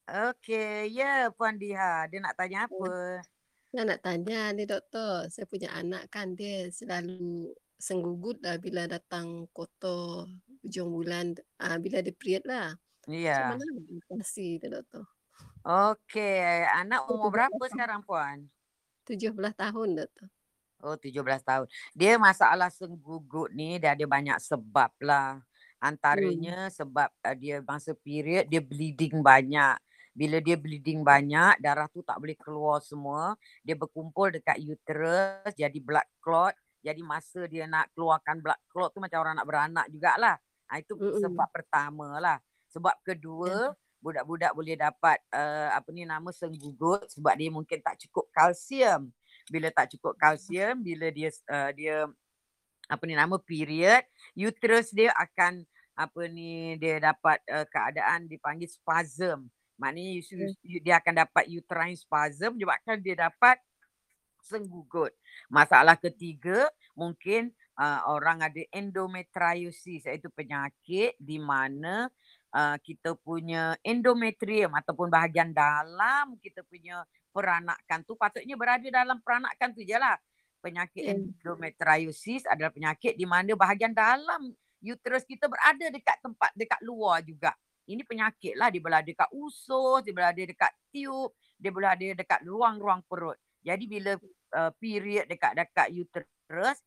Okey, ya Puan Diha. Dia nak tanya apa? Saya nak tanya ni doktor, saya punya anak kan dia selalu senggugut dah bila datang kotor hujung bulan, uh, bila dia period lah. Ya. Macam mana edukasi tu doktor? Okey, anak umur berapa sekarang puan? 17 tahun doktor. Oh, 17 tahun. Dia masalah senggugut ni dia ada banyak sebab lah. Antaranya hmm. sebab uh, dia masa period dia bleeding banyak. Bila dia bleeding banyak, darah tu tak boleh keluar semua. Dia berkumpul dekat uterus jadi blood clot. Jadi masa dia nak keluarkan blood clot tu macam orang nak beranak jugalah. Ha, itu mm sebab pertama lah. Sebab kedua, budak-budak boleh dapat uh, apa ni nama senggugut sebab dia mungkin tak cukup kalsium. Bila tak cukup kalsium, bila dia uh, dia apa ni nama period, uterus dia akan apa ni dia dapat uh, keadaan dipanggil spasm. Maknanya hmm. dia akan dapat uterine spasm menyebabkan dia dapat senggugut. Masalah ketiga, mungkin uh, orang ada endometriosis iaitu penyakit di mana uh, kita punya endometrium ataupun bahagian dalam kita punya peranakan tu patutnya berada dalam peranakan tu je lah. Penyakit yeah. endometriosis adalah penyakit di mana bahagian dalam uterus kita berada dekat tempat dekat luar juga. Ini penyakit lah dia berada dekat usus, dia berada dekat tiub, dia berada dekat ruang-ruang perut. Jadi bila uh, period dekat dekat uterus,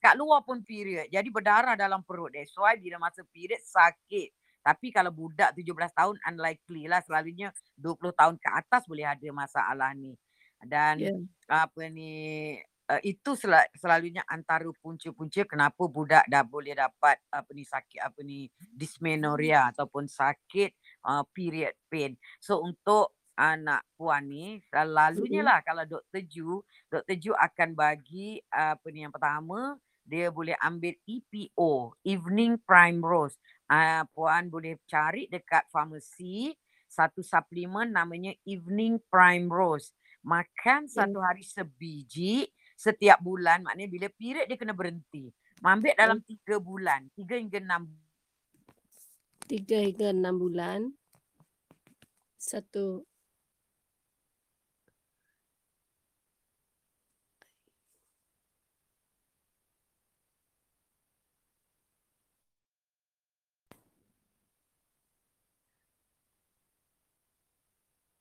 kat luar pun period. Jadi berdarah dalam perut. That's why bila masa period sakit. Tapi kalau budak 17 tahun unlikely lah selalunya 20 tahun ke atas boleh ada masalah ni. Dan yeah. apa ni uh, itu sel- selalunya antara punca-punca kenapa budak dah boleh dapat apa ni sakit apa ni dysmenorrhea ataupun sakit uh, period pain. So untuk anak puan ni selalunya lah kalau Dr. Ju, Dr. Ju akan bagi uh, apa ni yang pertama dia boleh ambil EPO, Evening Prime Rose. Uh, puan boleh cari dekat farmasi satu suplemen namanya Evening Prime Rose. Makan satu hari sebiji setiap bulan maknanya bila period dia kena berhenti. Ambil dalam tiga bulan, tiga hingga enam Tiga hingga enam bulan. Satu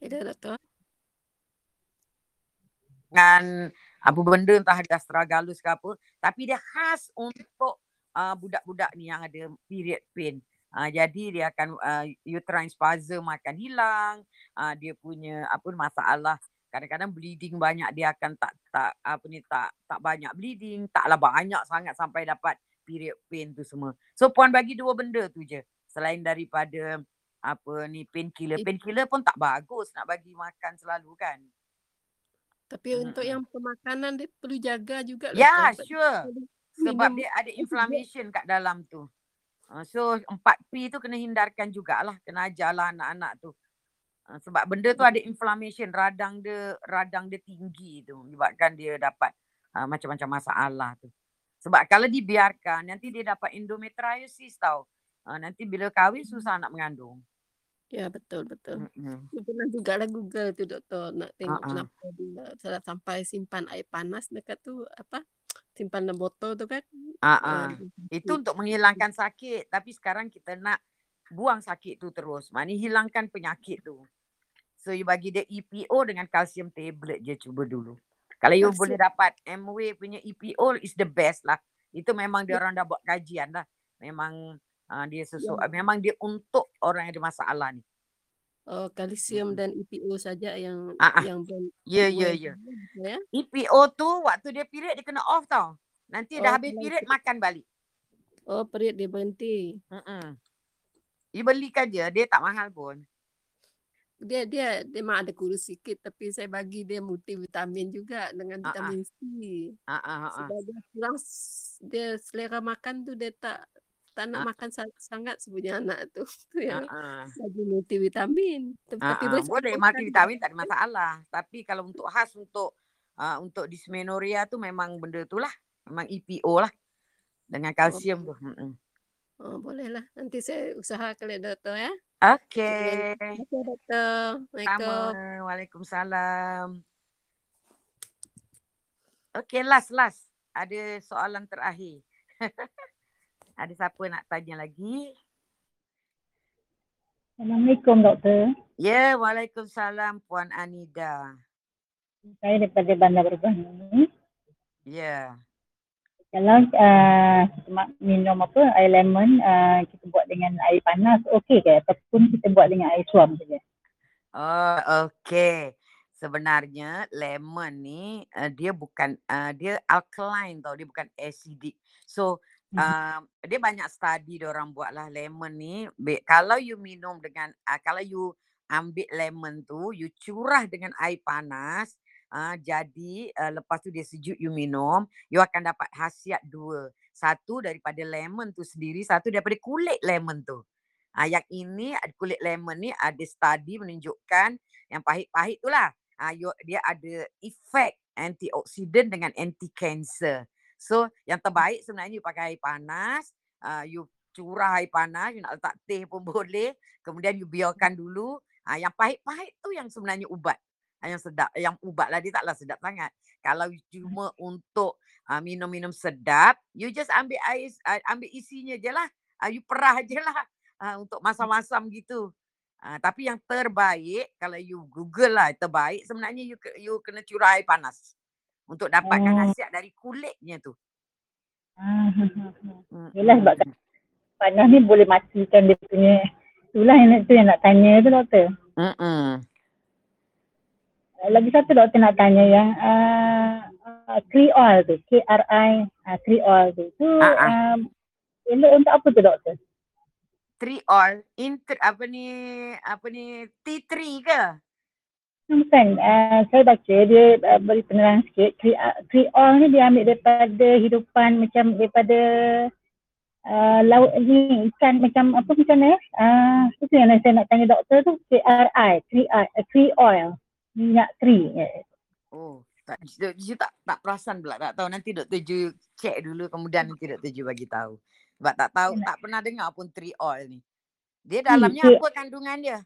Ada doktor? dengan apa benda entah ada astragalus ke apa tapi dia khas untuk uh, budak-budak ni yang ada period pain. Uh, jadi dia akan uh, uterine spasm akan hilang, uh, dia punya apa masalah kadang-kadang bleeding banyak dia akan tak tak apa ni tak tak banyak bleeding, taklah banyak sangat sampai dapat period pain tu semua. So puan bagi dua benda tu je. Selain daripada apa ni painkiller. Painkiller pun tak bagus nak bagi makan selalu kan. Tapi untuk Mm-mm. yang pemakanan dia perlu jaga juga lah. Ya, Sebab sure. Sebab dia ada inflammation kat dalam tu. Uh, so 4P tu kena hindarkan jugalah. Kena ajarlah anak-anak tu. Uh, sebab benda tu ada inflammation. Radang dia radang dia tinggi tu. Menyebabkan dia dapat uh, macam-macam masalah tu. Sebab kalau dibiarkan nanti dia dapat endometriosis tau. Uh, nanti bila kahwin susah nak mengandung. Ya betul betul. Saya pernah juga lah Google tu doktor nak tengok Ha-ha. kenapa dia salah sampai simpan air panas dekat tu apa simpan dalam botol tu kan. Ah, Uh. Itu untuk menghilangkan sakit. Tapi sekarang kita nak buang sakit tu terus. Maknanya hilangkan penyakit tu. So you bagi dia EPO dengan kalsium tablet je cuba dulu. Kalau you Kalsium. boleh dapat MW punya EPO is the best lah. Itu memang dia orang dah buat kajian lah. Memang uh, dia sesuai. Memang dia untuk orang yang ada masalah ni. Oh, kalsium Mm-mm. dan EPO saja yang Ah, ah. yang ben- Ya, ya, ya. ya. EPO tu waktu dia period dia kena off tau. Nanti dah Oh, habis kalau period makan balik. Oh, period dia berhenti. Mm-mm. You belikan je. Dia tak mahal pun. Dia dia dia memang ada kurus sikit tapi saya bagi dia multivitamin juga dengan Ah, ah. vitamin C. Ah, ah. Sebab dia kurang dia selera makan tu dia tak tak nak Ah. makan sa- sangat sebenarnya anak tu. Tu yang ah. bagi multivitamin. Tapi, ah. boleh multivitamin juga. tak ada masalah. Tapi kalau untuk khas untuk uh, untuk dysmenorrhea tu memang benda tu lah. Memang EPO lah. Dengan Oh, kalsium tu. Mm-mm. oh boleh lah. Nanti saya usahakan ya doktor ya. Okay. Kasih doktor. Sama. Assalamualaikum. Waalaikumsalam. Okay, last, last. Ada soalan terakhir. ada siapa nak tanya lagi? Assalamualaikum doktor. Ya, Waalaikumsalam Puan Anida. Saya daripada Bandar Berbani. Ya. Kalau uh, minum apa air lemon uh, kita buat dengan air panas okey ke ataupun kita buat dengan air suam saja. Oh, okay. Sebenarnya lemon ni uh, dia bukan uh, dia alkaline tau, dia bukan acidic. So. Uh, dia banyak study dia orang buat lah lemon ni. Kalau you minum dengan uh, kalau you ambil lemon tu, you curah dengan air panas, uh, jadi uh, lepas tu dia sejuk you minum, you akan dapat khasiat dua. Satu daripada lemon tu sendiri, satu daripada kulit lemon tu. Ah, yang ini kulit lemon ni ada study menunjukkan yang pahit-pahit tu lah. Ah, you, dia ada efek antioksidan dengan anti cancer. So yang terbaik sebenarnya you pakai air panas, ah, you curah air panas, you nak letak teh pun boleh. Kemudian you biarkan dulu. Ah, yang pahit-pahit tu yang sebenarnya ubat. Ah, yang sedap, yang ubat lah dia taklah sedap sangat. Kalau you cuma untuk ah, minum-minum sedap, you just ambil air, ah, ambil isinya je lah. Ah, you perah je lah uh, untuk masam-masam gitu. Uh, tapi yang terbaik kalau you Google lah terbaik sebenarnya you you kena curah air panas untuk dapatkan Oh. khasiat dari kulitnya tu. Ah, Mm, Yelah sebab panas ni boleh matikan dia punya itulah yang nak, tu yang nak tanya tu doktor. mm, mm. Uh, Lagi satu doktor nak tanya yang uh, uh, Kriol tu, K-R-I, uh, Kriol tu. Tu Ah, ah. um, elok untuk apa tu doktor? Triol, inter apa ni apa ni T3 ke? Bukan, uh, saya baca dia uh, beri penerangan sikit. Kri- Kriol ni dia ambil daripada hidupan macam daripada uh, laut ni ikan macam apa macam ni? Uh, itu yang saya nak tanya doktor tu K-R-I, Kriol, minyak kri. Oh, tak Dr. Ju tak tak perasan pula tak tahu nanti Dr. Ju check dulu kemudian nanti Dr. Ju bagi tahu. Sebab tak tahu tak pernah dengar pun triol ni. Dia dalamnya dia- apa kandungan dia?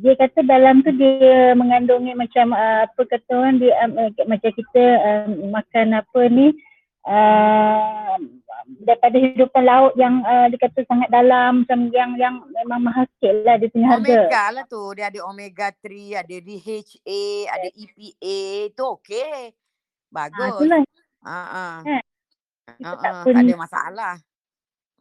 Dia kata dalam tu dia mengandungi macam uh, apa kata orang dia um, uh, macam kita um, makan apa ni uh, daripada hidupan laut yang uh, dia kata sangat dalam macam yang yang memang mahal sikit lah dia punya harga. Omega lah tu. Dia ada omega 3, ada DHA, ada EPA. Tu okey. Ha, Bagus. itulah. Ha ah. Kita Ha tak ah, pun tak ada masalah.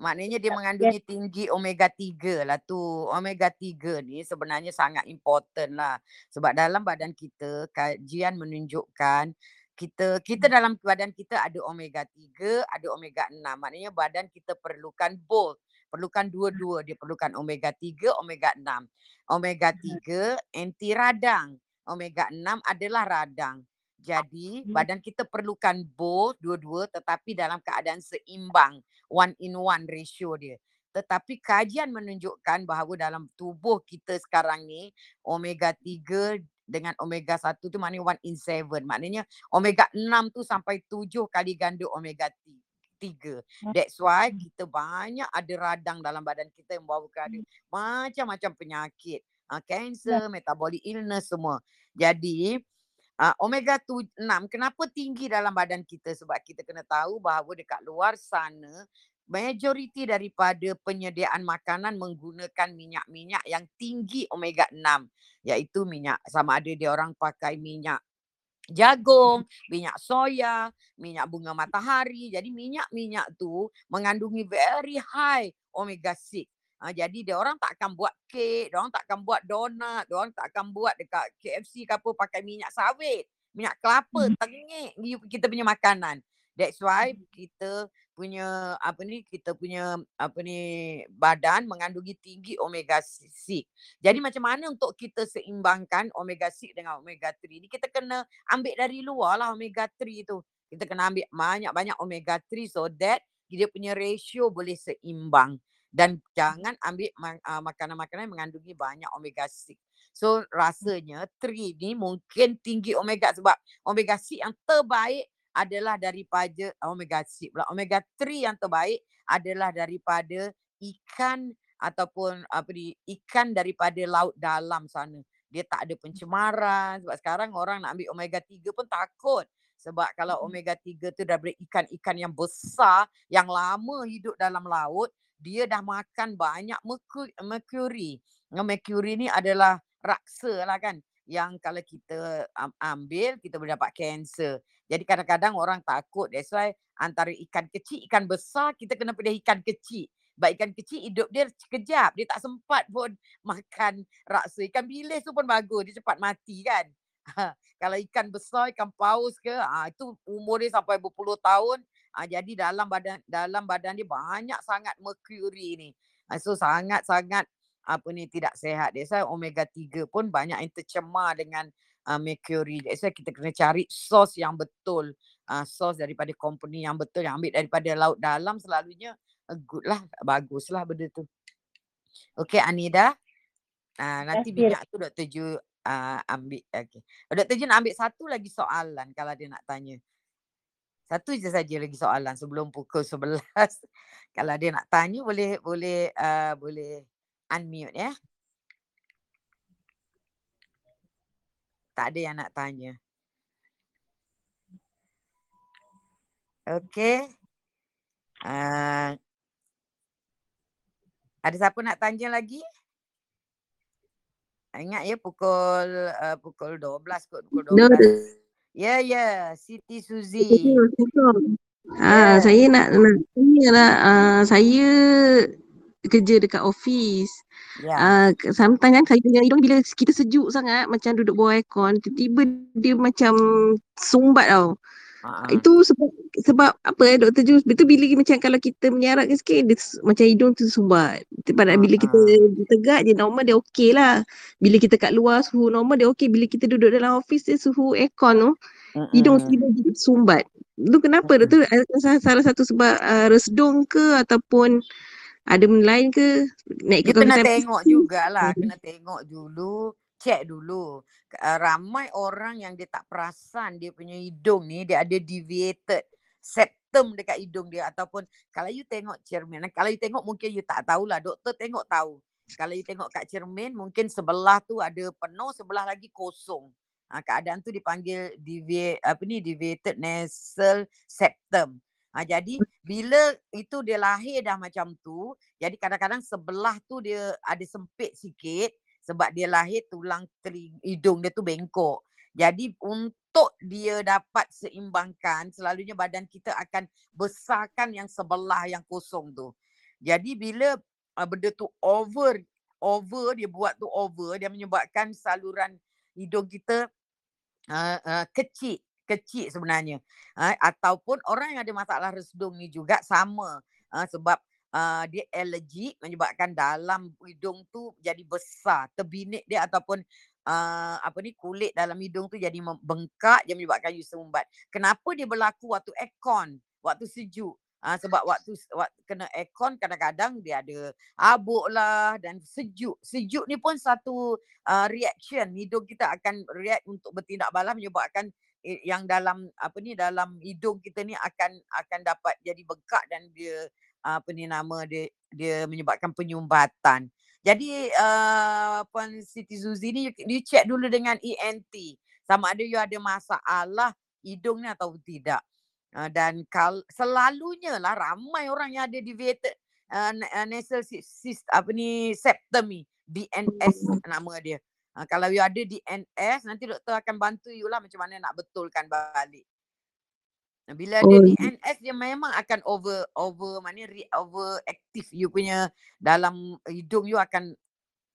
Maknanya dia mengandungi tinggi omega 3 lah tu. Omega 3 ni sebenarnya sangat important lah. Sebab dalam badan kita kajian menunjukkan kita kita Hmm. dalam badan kita ada omega 3, ada omega 6. Maknanya badan kita perlukan both. Perlukan Hmm. dua-dua. Dia perlukan omega 3, omega 6. Omega Hmm. 3 anti radang. Omega 6 adalah radang. Jadi Hmm. badan kita perlukan both dua-dua tetapi dalam keadaan seimbang. One in one ratio dia. Tetapi kajian menunjukkan bahawa dalam tubuh kita sekarang ni omega 3 dengan omega 1 tu maknanya one in seven. Maknanya omega 6 tu sampai 7 kali ganda omega 3. That's why kita banyak ada radang dalam badan kita yang membawa kepada macam-macam penyakit. Uh, cancer, metabolic illness semua. Jadi uh, omega 6 kenapa tinggi dalam badan kita sebab kita kena tahu bahawa dekat luar sana majoriti daripada penyediaan makanan menggunakan minyak-minyak yang tinggi omega 6 iaitu minyak sama ada dia orang pakai minyak jagung, minyak soya, minyak bunga matahari. Jadi minyak-minyak tu mengandungi very high omega 6. Ha, jadi dia orang tak akan buat kek, dia orang tak akan buat donat, dia orang tak akan buat dekat KFC ke apa pakai minyak sawit, minyak kelapa, tengik you- kita punya makanan. That's why kita punya apa ni kita punya apa ni badan mengandungi tinggi omega 6. Jadi macam mana untuk kita seimbangkan omega 6 dengan omega 3 ni kita kena ambil dari luar lah omega 3 tu. Kita kena ambil banyak-banyak omega 3 so that dia punya ratio boleh seimbang dan jangan ambil ah, makanan-makanan yang mengandungi banyak omega 6. So rasanya 3 ni mungkin tinggi omega sebab omega 6 yang terbaik adalah daripada omega 6 pula. Omega 3 yang terbaik adalah daripada ikan ataupun apa ni ikan daripada laut dalam sana. Dia tak ada pencemaran sebab sekarang orang nak ambil omega 3 pun takut. Sebab kalau omega 3 tu daripada ikan-ikan yang besar yang lama hidup dalam laut, dia dah makan banyak mercu- mercury. Mercury ni adalah raksa lah kan. Yang kalau kita am- ambil, kita boleh dapat kanser. Jadi kadang-kadang orang takut. That's why antara ikan kecil, ikan besar, kita kena pilih ikan kecil. Sebab ikan kecil hidup dia sekejap. Dia tak sempat pun makan raksa. Ikan bilis tu pun bagus. Dia cepat mati kan. Kalau ikan besar, ikan paus ke, ah, itu umur dia sampai berpuluh tahun. Ah, jadi dalam badan dalam badan dia banyak sangat mercury ni. Ah, so sangat-sangat apa ni tidak sehat. That's why omega 3 pun banyak yang tercemar dengan uh, mercury. That's why kita kena cari sos yang betul. Uh, sos daripada company yang betul yang ambil daripada laut dalam selalunya uh, good lah, bagus lah benda tu. Okay Anida. Uh, nanti kasih. minyak tu Dr. Ju uh, ambil. Okay. Dr. Ju nak ambil satu lagi soalan kalau dia nak tanya. Satu je saja lagi soalan sebelum pukul 11. kalau dia nak tanya boleh boleh uh, boleh unmute ya. Tak ada yang nak tanya. Okey. Uh, ada siapa nak tanya lagi? Ingat ya pukul uh, pukul 12 kot pukul 12. No, Ya ya, Siti Suzi. Assalamualaikum. Ya. Ah, saya nak nak tanya lah. Ah, saya kerja dekat office. Ya. Ah, ke- sometimes kan saya punya hidung bila kita sejuk sangat macam duduk bawah aircon, tiba-tiba dia macam sumbat tau. Ha. Itu sebab sebab apa eh Dr. Jus? Itu bila macam kalau kita menyaratkan sikit dia macam hidung tu sumbat. Pada bila kita Ha. tegak je normal dia okey lah. Bila kita kat luar suhu normal dia okey. Bila kita duduk dalam office dia suhu aircon tu hidung Mm-mm. tiba jadi sumbat. Itu kenapa. Adakah salah, satu sebab uh, resdung ke ataupun ada benda lain ke? Naik ke kena tengok jugalah, Hmm. kena tengok dulu, check dulu. Uh, ramai orang yang dia tak perasan dia punya hidung ni dia ada deviated septum dekat hidung dia ataupun kalau you tengok cermin, kalau you tengok mungkin you tak tahulah, doktor tengok tahu. Kalau you tengok kat cermin mungkin sebelah tu ada penuh, sebelah lagi kosong. Ha, keadaan tu dipanggil deviate apa ni deviated nasal septum. Ha, jadi bila itu dia lahir dah macam tu, jadi kadang-kadang sebelah tu dia ada sempit sikit sebab dia lahir tulang teling, hidung dia tu bengkok. Jadi untuk dia dapat seimbangkan, selalunya badan kita akan besarkan yang sebelah yang kosong tu. Jadi bila uh, benda tu over, over dia buat tu over, dia menyebabkan saluran hidung kita uh, uh, kecil kecil sebenarnya uh, ataupun orang yang ada masalah resdung ni juga sama uh, sebab uh, dia allergic menyebabkan dalam hidung tu jadi besar terbinik dia ataupun uh, apa ni kulit dalam hidung tu jadi mem- bengkak dia menyebabkan you sumbat kenapa dia berlaku waktu aircon waktu sejuk Uh, sebab waktu, waktu kena aircon kadang-kadang dia ada habuk lah dan sejuk. Sejuk ni pun satu uh, reaction. Hidung kita akan react untuk bertindak balas menyebabkan yang dalam apa ni dalam hidung kita ni akan akan dapat jadi bengkak dan dia apa ni nama dia dia menyebabkan penyumbatan. Jadi uh, Puan Siti Zuzi ni you, check dulu dengan ENT sama ada you ada masalah hidung ni atau tidak. Uh, dan kal selalunya lah ramai orang yang ada deviated uh, uh, nasal cyst apa ni septum ni DNS nama dia. Uh, kalau you ada DNS nanti doktor akan bantu you lah macam mana nak betulkan balik. Bila ada Oh, DNS dia memang akan over over mana re, over aktif you punya dalam hidung you akan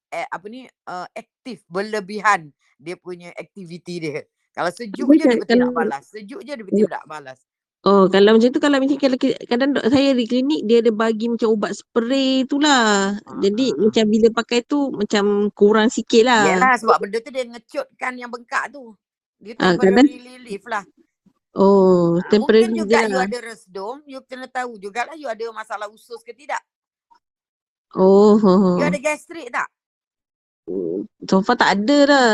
eh, apa ni uh, aktif berlebihan dia punya aktiviti dia. Kalau sejuk je dia bertindak kalau balas. Sejuk je dia bertindak balas. Oh, kalau macam tu kalau macam kalau kadang dok saya di klinik dia ada bagi macam ubat spray tu lah. Uh, Jadi uh. macam bila pakai tu macam kurang sikit lah. Yelah sebab benda tu dia ngecutkan yang bengkak tu. Dia Ah, kadang temporary relief lah. Oh temporary mungkin juga you ada resdung, you kena tahu jugalah you ada masalah usus ke tidak. Oh. You ada gastrik tak? so far tak ada lah.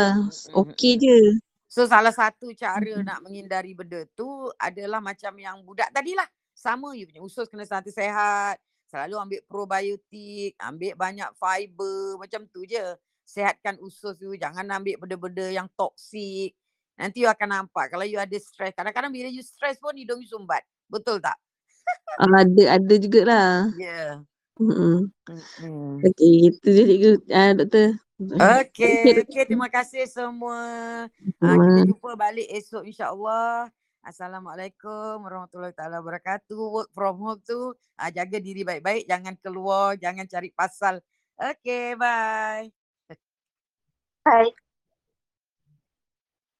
Okey je. So salah satu cara nak menghindari benda tu adalah macam yang budak tadi lah. Sama you punya usus kena sentiasa sehat. Selalu ambil probiotik, ambil banyak fiber, macam tu je. Sehatkan usus you, jangan ambil benda-benda yang toksik. Nanti you akan nampak kalau you ada stres. Kadang-kadang bila you stres pun hidung you sumbat. Betul tak? Ah, ada ada jugalah. Ya. Yeah. Mm-mm. Mm-mm. Okey, itu je cikgu. Ah, doktor. Okey, Okey, okey terima kasih semua. Ah, kita jumpa balik esok insya-Allah. Assalamualaikum warahmatullahi taala wabarakatuh. Work from home tu ah, jaga diri baik-baik, jangan keluar, jangan cari pasal. Okey, bye. Bye.